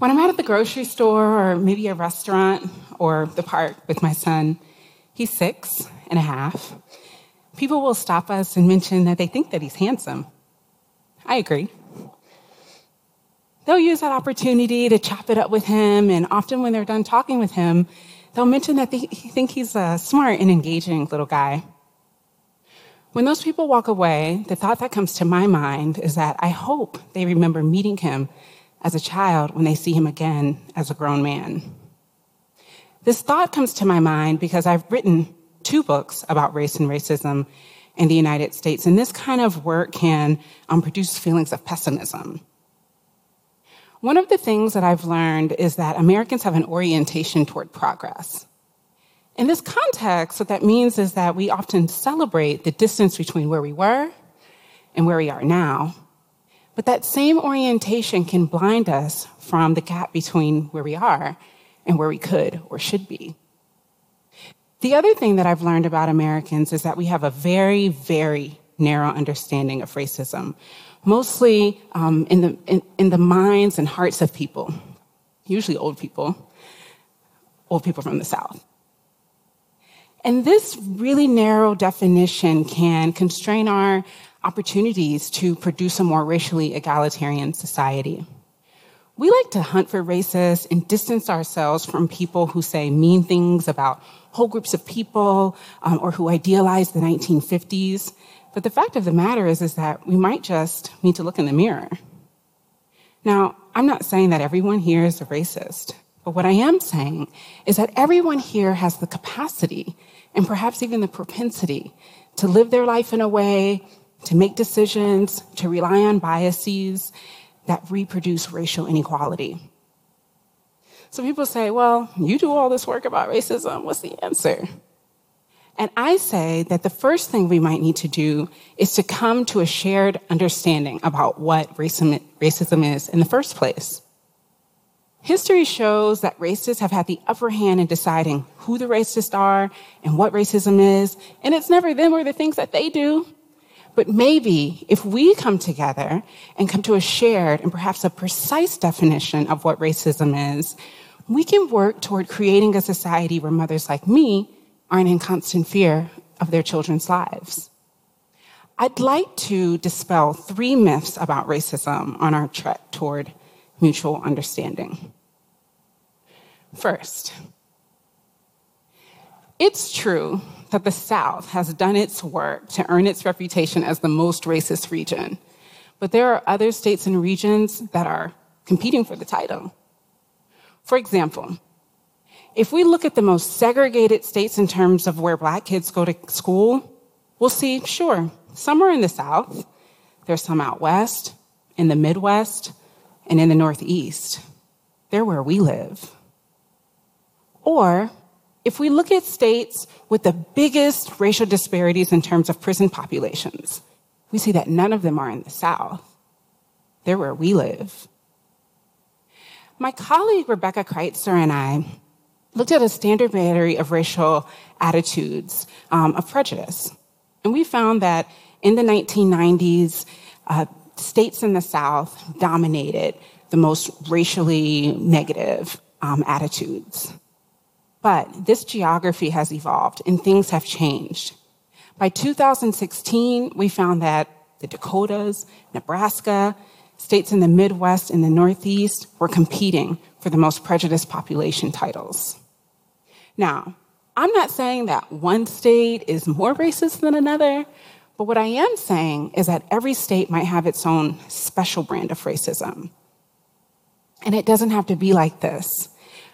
When I'm out at the grocery store or maybe a restaurant or the park with my son, he's six and a half, people will stop us and mention that they think that he's handsome. I agree. They'll use that opportunity to chop it up with him, and often when they're done talking with him, they'll mention that they think he's a smart and engaging little guy. When those people walk away, the thought that comes to my mind is that I hope they remember meeting him as a child when they see him again as a grown man. This thought comes to my mind because I've written two books about race and racism in the United States, and this kind of work can um, produce feelings of pessimism. One of the things that I've learned is that Americans have an orientation toward progress. In this context, what that means is that we often celebrate the distance between where we were and where we are now, but that same orientation can blind us from the gap between where we are and where we could or should be. The other thing that I've learned about Americans is that we have a very, very narrow understanding of racism, mostly um, in, the, in, in the minds and hearts of people, usually old people, old people from the South. And this really narrow definition can constrain our opportunities to produce a more racially egalitarian society. We like to hunt for racists and distance ourselves from people who say mean things about whole groups of people um, or who idealize the 1950s. But the fact of the matter is, is that we might just need to look in the mirror. Now, I'm not saying that everyone here is a racist, but what I am saying is that everyone here has the capacity and perhaps even the propensity to live their life in a way to make decisions, to rely on biases that reproduce racial inequality. So people say, well, you do all this work about racism. What's the answer? And I say that the first thing we might need to do is to come to a shared understanding about what racism is in the first place. History shows that racists have had the upper hand in deciding who the racists are and what racism is, and it's never them or the things that they do. But maybe if we come together and come to a shared and perhaps a precise definition of what racism is, we can work toward creating a society where mothers like me aren't in constant fear of their children's lives. I'd like to dispel three myths about racism on our trek toward mutual understanding. First, it's true that the South has done its work to earn its reputation as the most racist region. But there are other states and regions that are competing for the title. For example, if we look at the most segregated states in terms of where black kids go to school, we'll see, sure, some are in the South, there's some out west, in the Midwest, and in the Northeast. They're where we live. Or if we look at states with the biggest racial disparities in terms of prison populations, we see that none of them are in the South. They're where we live. My colleague Rebecca Kreitzer and I looked at a standard battery of racial attitudes um, of prejudice. And we found that in the 1990s, uh, states in the South dominated the most racially negative um, attitudes. But this geography has evolved and things have changed. By 2016, we found that the Dakotas, Nebraska, states in the Midwest and the Northeast were competing for the most prejudiced population titles. Now, I'm not saying that one state is more racist than another, but what I am saying is that every state might have its own special brand of racism. And it doesn't have to be like this.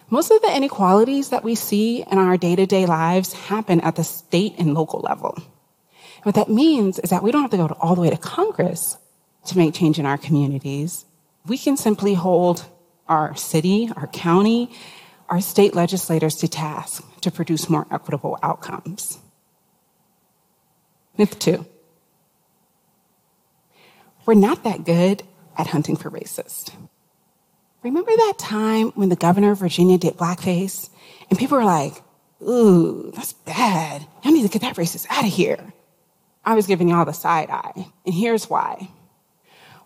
Most of the inequalities that we see in our day to day lives happen at the state and local level. What that means is that we don't have to go all the way to Congress to make change in our communities. We can simply hold our city, our county, our state legislators to task to produce more equitable outcomes. Myth two. We're not that good at hunting for racists. Remember that time when the governor of Virginia did blackface and people were like, ooh, that's bad. I need to get that racist out of here. I was giving y'all the side eye, and here's why.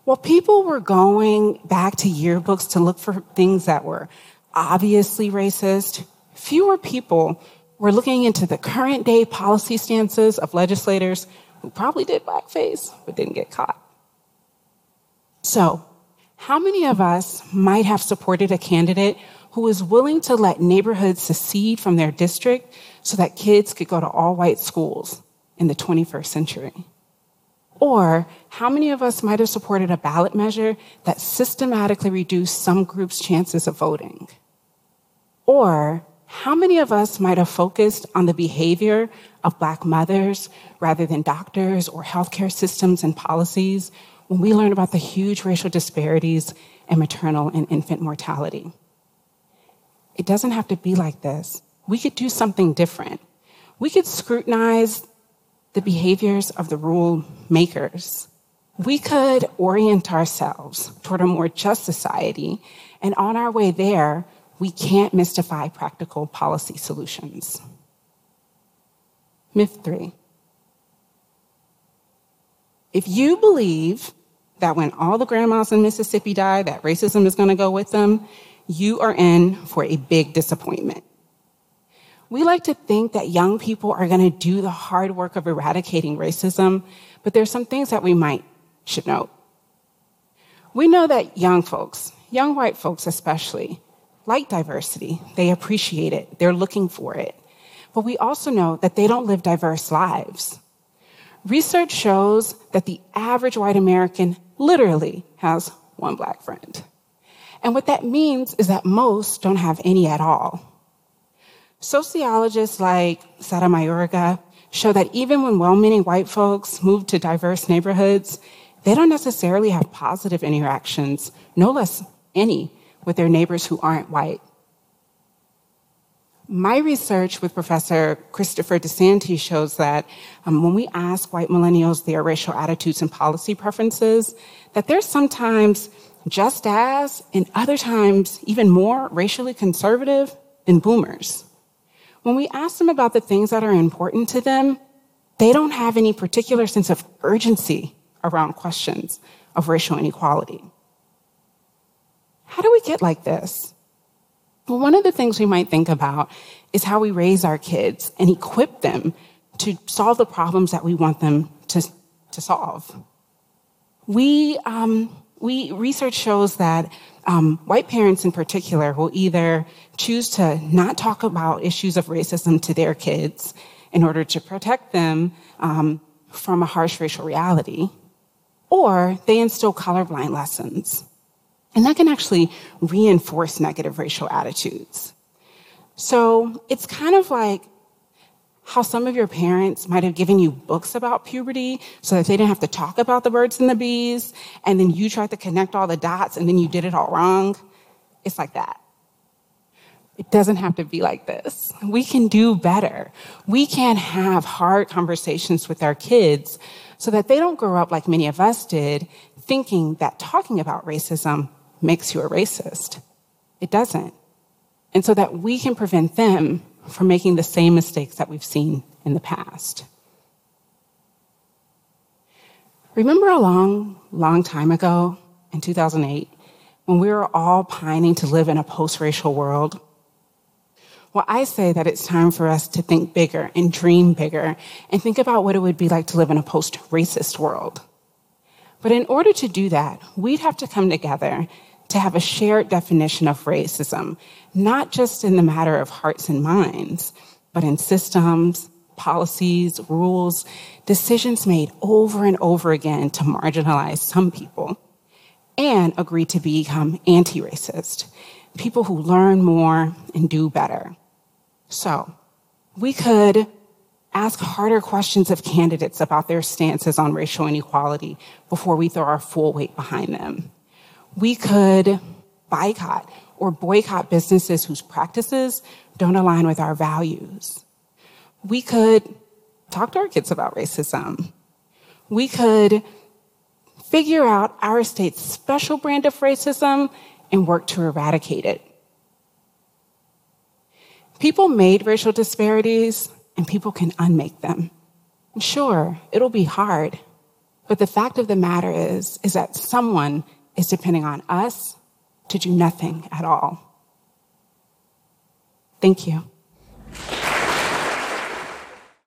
While people were going back to yearbooks to look for things that were obviously racist, fewer people were looking into the current day policy stances of legislators who probably did blackface but didn't get caught. So, how many of us might have supported a candidate who was willing to let neighborhoods secede from their district so that kids could go to all white schools in the 21st century? Or how many of us might have supported a ballot measure that systematically reduced some groups' chances of voting? Or how many of us might have focused on the behavior of Black mothers rather than doctors or healthcare systems and policies when we learn about the huge racial disparities in maternal and infant mortality? It doesn't have to be like this. We could do something different. We could scrutinize the behaviors of the rule makers. We could orient ourselves toward a more just society, and on our way there, we can't mystify practical policy solutions. Myth three. If you believe that when all the grandmas in Mississippi die, that racism is going to go with them, you are in for a big disappointment. We like to think that young people are going to do the hard work of eradicating racism, but there's some things that we might should note. We know that young folks, young white folks especially, like diversity. They appreciate it. They're looking for it. But we also know that they don't live diverse lives. Research shows that the average white American literally has one black friend. And what that means is that most don't have any at all. Sociologists like Sara Mayorga show that even when well-meaning white folks move to diverse neighborhoods, they don't necessarily have positive interactions, no less any, with their neighbors who aren't white. My research with Professor Christopher DeSante shows that um, when we ask white millennials their racial attitudes and policy preferences, that they're sometimes just as, and other times even more racially conservative than boomers. When we ask them about the things that are important to them, they don't have any particular sense of urgency around questions of racial inequality. How do we get like this? Well, one of the things we might think about is how we raise our kids and equip them to solve the problems that we want them to, to solve. We, um, we, research shows that um, white parents in particular will either choose to not talk about issues of racism to their kids in order to protect them um, from a harsh racial reality, or they instill colorblind lessons. And that can actually reinforce negative racial attitudes. So it's kind of like how some of your parents might have given you books about puberty so that they didn't have to talk about the birds and the bees, and then you tried to connect all the dots and then you did it all wrong. It's like that. It doesn't have to be like this. We can do better. We can have hard conversations with our kids so that they don't grow up like many of us did, thinking that talking about racism makes you a racist. It doesn't. And so that we can prevent them from making the same mistakes that we've seen in the past. Remember a long, long time ago in 2008 when we were all pining to live in a post racial world? Well, I say that it's time for us to think bigger and dream bigger and think about what it would be like to live in a post racist world. But in order to do that, we'd have to come together to have a shared definition of racism, not just in the matter of hearts and minds, but in systems, policies, rules, decisions made over and over again to marginalize some people, and agree to become anti racist, people who learn more and do better. So, we could ask harder questions of candidates about their stances on racial inequality before we throw our full weight behind them we could boycott or boycott businesses whose practices don't align with our values. We could talk to our kids about racism. We could figure out our state's special brand of racism and work to eradicate it. People made racial disparities and people can unmake them. Sure, it'll be hard, But the fact of the matter is, is that someone is depending on us to do nothing at all. Thank you.